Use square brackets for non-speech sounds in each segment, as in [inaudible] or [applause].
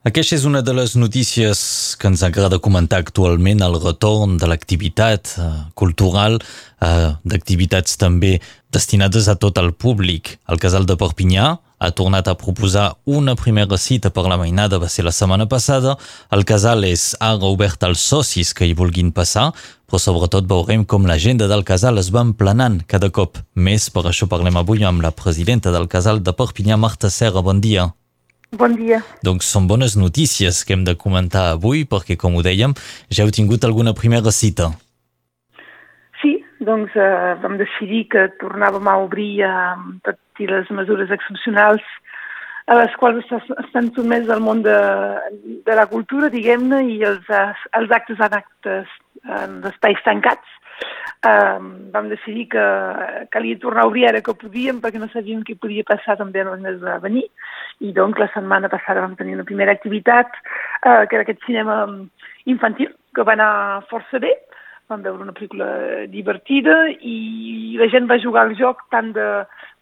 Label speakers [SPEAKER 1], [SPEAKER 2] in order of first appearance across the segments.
[SPEAKER 1] Aquesta és una de les notícies que ens agrada comentar actualment, el retorn de l'activitat eh, cultural, eh, d'activitats també destinades a tot el públic. El Casal de Perpinyà ha tornat a proposar una primera cita per la mainada, va ser la setmana passada. El casal és ara obert als socis que hi vulguin passar, però sobretot veurem com l'agenda del casal es va emplenant cada cop més. Per això parlem avui amb la presidenta del casal de Perpinyà, Marta Serra. Bon dia.
[SPEAKER 2] Bon dia.
[SPEAKER 1] Doncs són bones notícies que hem de comentar avui, perquè, com ho dèiem, ja heu tingut alguna primera cita.
[SPEAKER 2] Sí, doncs eh, vam decidir que tornàvem a obrir eh, totes les mesures excepcionals a les quals estan sotmès el món de, de la cultura, diguem-ne, i els, els actes en actes en espais tancats. Eh, vam decidir que calia tornar a obrir ara que podíem perquè no sabíem què podia passar també en el mes de venir. I doncs la setmana passada vam tenir una primera activitat eh, que era aquest cinema infantil que va anar força bé. Vam veure una pel·lícula divertida i la gent va jugar al joc tant de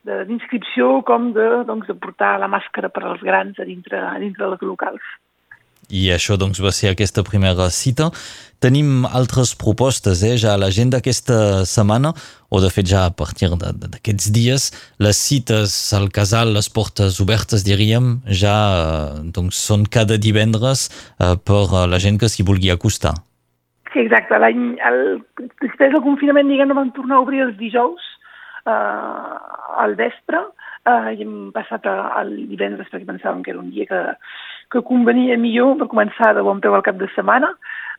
[SPEAKER 2] d'inscripció com de, doncs, de portar la màscara per als grans a dintre, a dintre dels locals.
[SPEAKER 1] I això doncs, va ser aquesta primera cita. Tenim altres propostes eh, ja a l'agenda aquesta setmana, o de fet ja a partir d'aquests dies, les cites al casal, les portes obertes, diríem, ja eh, doncs, són cada divendres eh, per la gent que s'hi vulgui acostar.
[SPEAKER 2] Sí, exacte. L'any, el, després del confinament, diguem, vam tornar a obrir els dijous eh, al vespre eh, i hem passat al divendres perquè pensàvem que era un dia que que convenia millor per començar de bon peu al cap de setmana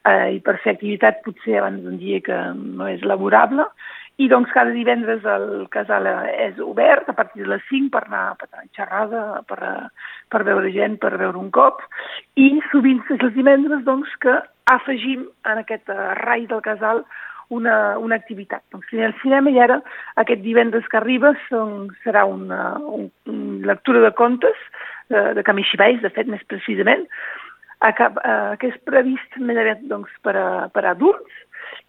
[SPEAKER 2] eh, i per fer activitat potser abans d'un dia que no és laborable. I doncs cada divendres el casal és obert a partir de les 5 per anar, a xerrada, per, per veure gent, per veure un cop. I sovint és els divendres doncs, que afegim en aquest rai del casal una, una activitat. Doncs el cinema i ara aquest divendres que arriba són, serà una, un, una lectura de contes de, de Kamishibai, de fet, més precisament, a cap, a, que és previst més aviat doncs, per, a, per a adults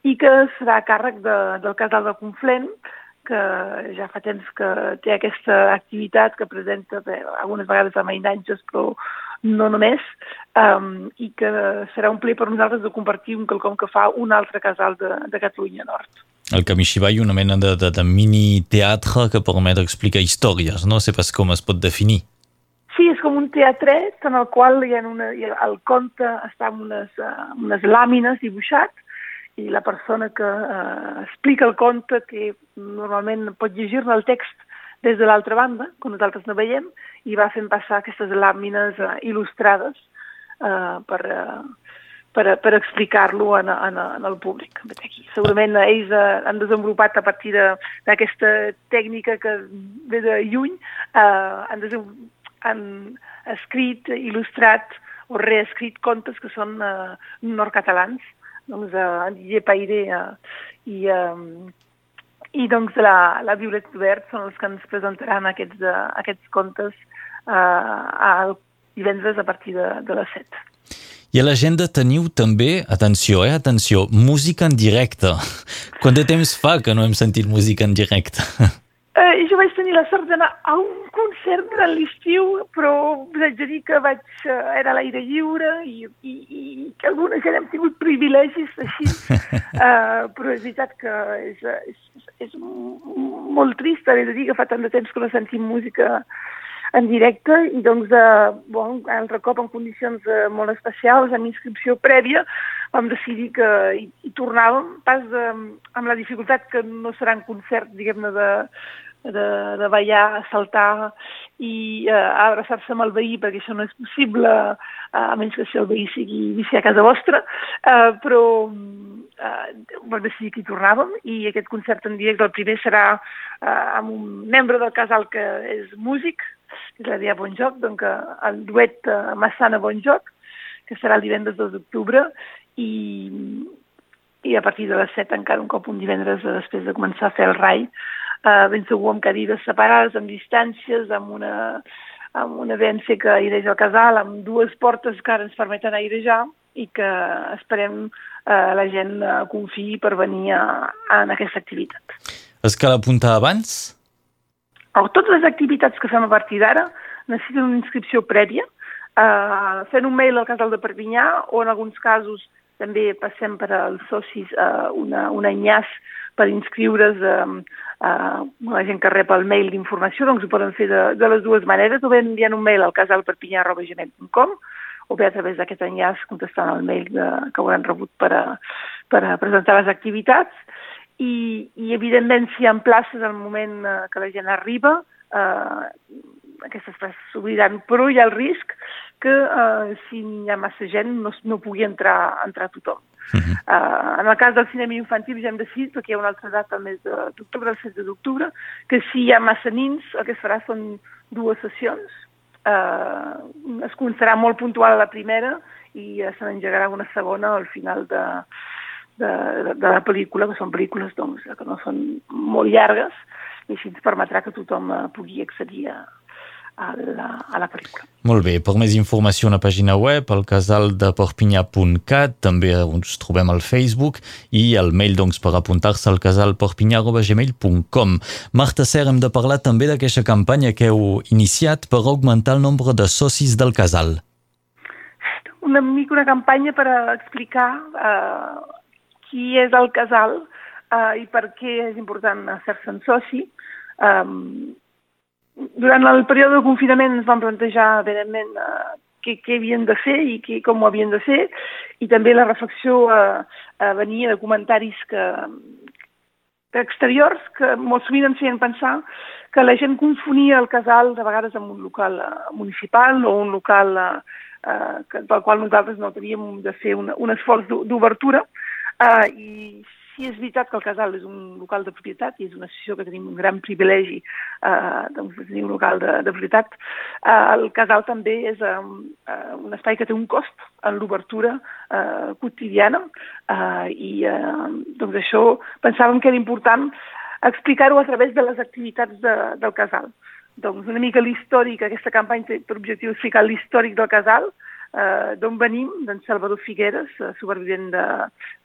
[SPEAKER 2] i que serà a càrrec de, del casal de Conflent, que ja fa temps que té aquesta activitat que presenta bé, algunes vegades a mainatges, però no només, um, i que serà un ple per nosaltres de compartir un quelcom que fa un altre casal de, de Catalunya Nord.
[SPEAKER 1] El Kamishibai, una mena de, de, de mini-teatre que permet explicar històries, no sé pas com es pot definir.
[SPEAKER 2] Sí, és com un teatret en el qual hi ha una, hi ha, el conte està amb unes, uh, unes làmines dibuixat i la persona que uh, explica el conte, que normalment pot llegir-ne el text des de l'altra banda, quan nosaltres no veiem, i va fent passar aquestes làmines uh, il·lustrades uh, per, uh, per, per explicar-lo en, en, en el públic. Aquí, segurament ells uh, han desenvolupat a partir d'aquesta tècnica que ve de lluny, uh, han han escrit, il·lustrat o reescrit contes que són eh, nord-catalans, doncs eh, en Didier Paire eh, i, eh, i doncs la, la Violet Obert són els que ens presentaran aquests, uh, aquests contes eh, el divendres a partir de, de les 7.
[SPEAKER 1] I a l'agenda teniu també, atenció, eh, atenció, música en directe. [laughs] Quant de temps fa que no hem sentit música en directe? [laughs]
[SPEAKER 2] Eh, jo vaig tenir la sort d'anar a un concert de l'estiu, però haig de dir que vaig, eh, era a l'aire lliure i, i, i que alguna gent hem tingut privilegis així, uh, [laughs] però és veritat que és, és, és molt trist haver de dir que fa tant de temps que no sentim música en directe i doncs eh, bon, altre cop en condicions eh, molt especials, amb inscripció prèvia, vam decidir que hi, hi tornàvem, pas de, amb la dificultat que no seran concerts, diguem-ne, de, de, de ballar, saltar i eh, abraçar-se amb el veí, perquè això no és possible, eh, a menys que si el veí sigui vici a casa vostra, eh, però eh, vam decidir que hi tornàvem i aquest concert en directe, el primer serà eh, amb un membre del casal que és músic, que és la Dia Bonjoc, doncs el duet eh, Massana Bonjoc, que serà el divendres 2 d'octubre, i, i a partir de les 7 encara un cop un divendres després de començar a fer el rai, eh, ben segur amb cadires separades, amb distàncies, amb una, amb una vència que aireja el casal, amb dues portes que ara ens permeten airejar i que esperem eh, la gent eh, confiï per venir a, a, en aquesta activitat.
[SPEAKER 1] És que l'apunta abans?
[SPEAKER 2] Oh, totes les activitats que fem a partir d'ara necessiten una inscripció prèvia eh, fent un mail al casal de Perpinyà o en alguns casos també passem per als socis eh, una, un enllaç per inscriure's eh, eh, la gent que rep el mail d'informació, doncs ho poden fer de, de les dues maneres, o bé enviant un mail al casalperpinyà.gmail.com o bé a través d'aquest enllaç contestant el mail de, que hauran rebut per a, per a presentar les activitats. I, i evidentment si hi ha places al moment eh, que la gent arriba, eh, aquestes places s'obriran, però hi ha el risc que eh, si hi ha massa gent no, no pugui entrar, entrar tothom. Uh -huh. uh, en el cas del cinema infantil ja hem decidit, perquè hi ha una altra data el mes d'octubre, el 7 d'octubre, que si hi ha massa nins el que es farà són dues sessions. Uh, es començarà molt puntual a la primera i se n'engegarà una segona al final de, de, de, de la pel·lícula, que són pel·lícules doncs, que no són molt llargues, i així ens permetrà que tothom uh, pugui accedir a, a la, a la pel·lícula.
[SPEAKER 1] Molt bé, per més informació a la pàgina web, el casal de Perpinyà.cat, també ens trobem al Facebook i el mail doncs, per apuntar-se al casalperpinyà.gmail.com. Marta Ser, hem de parlar també d'aquesta campanya que heu iniciat per augmentar el nombre de socis del casal.
[SPEAKER 2] Una mica una campanya per explicar eh, qui és el casal eh, i per què és important fer-se'n soci. Um, durant el període de confinament ens vam plantejar, evidentment, uh, què, què havien de fer i què, com ho havien de fer, i també la reflexió uh, uh, venia de comentaris que, exteriors que molt sovint ens feien pensar que la gent confonia el casal de vegades amb un local uh, municipal o un local uh, uh, pel qual nosaltres no teníem de fer un, un esforç d'obertura uh, i sí és veritat que el casal és un local de propietat i és una associació que tenim un gran privilegi eh, doncs, tenir un local de, de propietat. Eh, el casal també és eh, un espai que té un cost en l'obertura eh, quotidiana eh, i eh, doncs això pensàvem que era important explicar-ho a través de les activitats de, del casal. Doncs una mica l'històric, aquesta campanya té per objectiu explicar l'històric del casal, eh, d'on venim, d'en Salvador Figueres, eh, supervivent de,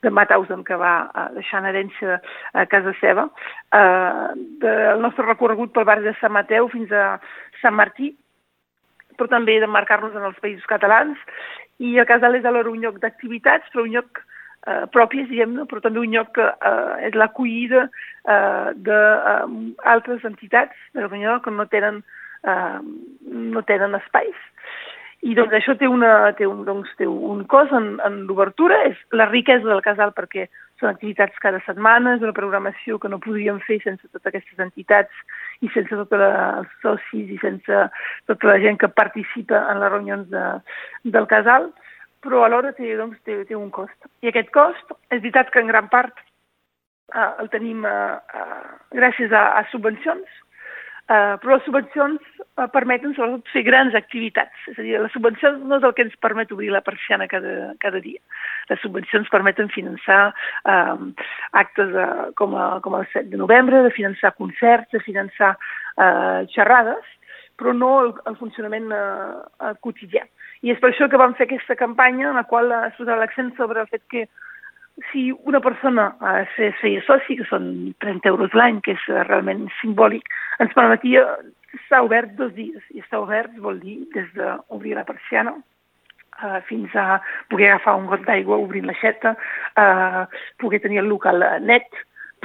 [SPEAKER 2] de Mauthausen, que va eh, deixar en herència a casa seva, eh, del nostre recorregut pel barri de Sant Mateu fins a Sant Martí, però també de marcar-nos en els països catalans, i a Casal és alhora un lloc d'activitats, però un lloc eh, pròpies, diguem-ne, però també un lloc que eh, és l'acollida eh, d'altres eh, entitats de la que no tenen, eh, no tenen espais. I doncs això té, una, té, un, doncs, té un cos en, en l'obertura, és la riquesa del casal perquè són activitats cada setmana, és una programació que no podríem fer sense totes aquestes entitats i sense tots els socis i sense tota la gent que participa en les reunions de, del casal, però alhora té, doncs, té, té un cost. I aquest cost, és veritat que en gran part eh, el tenim eh, eh, gràcies a, a subvencions, Uh, però les subvencions uh, permeten sobretot fer grans activitats. És a dir, les subvencions no és el que ens permet obrir la persiana cada, cada dia. Les subvencions permeten finançar uh, actes uh, com, a, com el 7 de novembre, de finançar concerts, de finançar uh, xerrades, però no el, el funcionament uh, uh, quotidià. I és per això que vam fer aquesta campanya en la qual es posava l'accent sobre el fet que si una persona eh, es feia soci, que són 30 euros l'any, que és realment simbòlic, ens permetia estar obert dos dies. I estar obert vol dir des d'obrir la persiana eh, fins a poder agafar un got d'aigua obrint l'aixeta, eh, poder tenir el local net,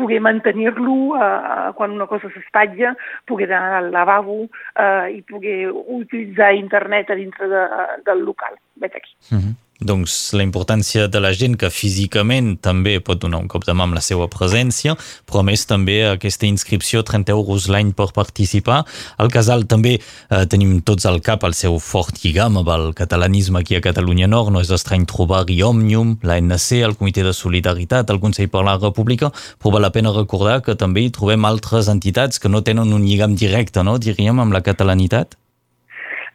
[SPEAKER 2] poder mantenir-lo eh, quan una cosa s'espatlla, poder anar al lavabo eh, i poder utilitzar internet a dintre de, del local. Vet aquí. Mm
[SPEAKER 1] -hmm. Doncs la importància de la gent que físicament també pot donar un cop de mà amb la seva presència, però a més també aquesta inscripció, 30 euros l'any per participar. Al casal també eh, tenim tots al cap el seu fort lligam amb el catalanisme aquí a Catalunya Nord. No és estrany trobar-hi Òmnium, l'ANC, el Comitè de Solidaritat, el Consell per la República, però val la pena recordar que també hi trobem altres entitats que no tenen un lligam directe, no, diríem, amb la catalanitat.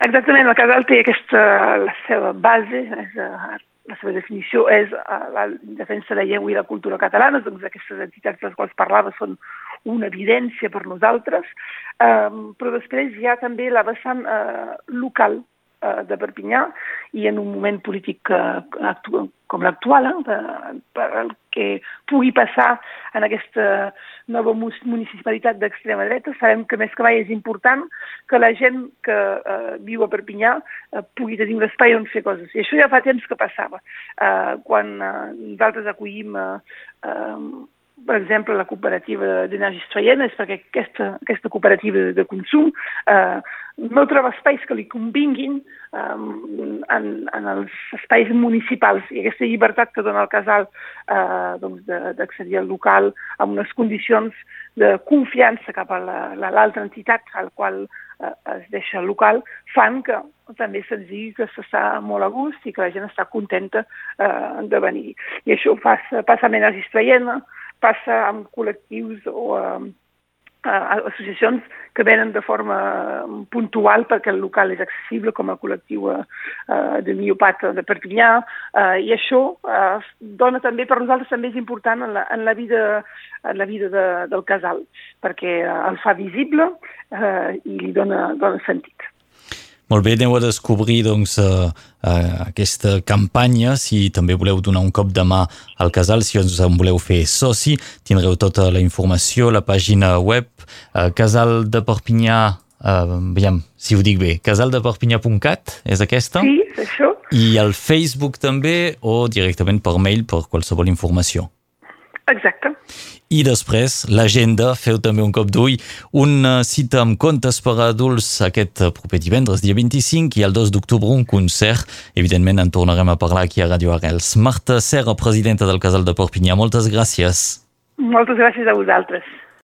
[SPEAKER 2] Exactament, el casal té aquesta, la seva base, és, eh, la seva definició és eh, la defensa de la llengua i la cultura catalana, doncs aquestes entitats de les quals parlava són una evidència per nosaltres, um, però després hi ha també la vessant uh, local, uh, de Perpinyà i en un moment polític actu com l'actual, eh, per, el que pugui passar en aquesta nova municipalitat d'extrema dreta. Sabem que més que mai és important que la gent que uh, viu a Perpinyà uh, pugui tenir un espai on fer coses. I això ja fa temps que passava. Uh, quan uh, nosaltres acollim uh, uh, per exemple, la cooperativa d'energies traienes, perquè aquesta, aquesta cooperativa de consum eh, no troba espais que li convinguin eh, en, en els espais municipals i aquesta llibertat que dona el casal eh, doncs d'accedir al local amb unes condicions de confiança cap a l'altra entitat al qual eh, es deixa el local fan que també se'ns digui que s'està molt a gust i que la gent està contenta eh, de venir. I això passa, passa amb Energies Traiena, passa amb col·lectius o amb uh, associacions que venen de forma puntual perquè el local és accessible com a col·lectiu uh, de miopat de Perpinyà uh, i això uh, dona també, per nosaltres també és important en la, en la vida, en la vida de, del casal perquè uh, el fa visible uh, i li dona, dona sentit.
[SPEAKER 1] Molt bé, aneu a descobrir doncs, uh, uh, aquesta campanya. Si també voleu donar un cop de mà al casal, si us en voleu fer soci, tindreu tota la informació, la pàgina web, uh, casal de Perpinyà, uh, veiem si ho dic bé, casaldeperpinyà.cat, és aquesta?
[SPEAKER 2] Sí, és això.
[SPEAKER 1] I el Facebook també, o directament per mail per qualsevol informació.
[SPEAKER 2] Exacte.
[SPEAKER 1] I després, l'agenda, feu també un cop d'ull, una cita amb contes per adults aquest proper divendres, dia 25, i el 2 d'octubre un concert. Evidentment en tornarem a parlar aquí a Radio Arrels. Marta Serra, presidenta del Casal de Perpinyà, moltes gràcies.
[SPEAKER 2] Moltes gràcies a vosaltres.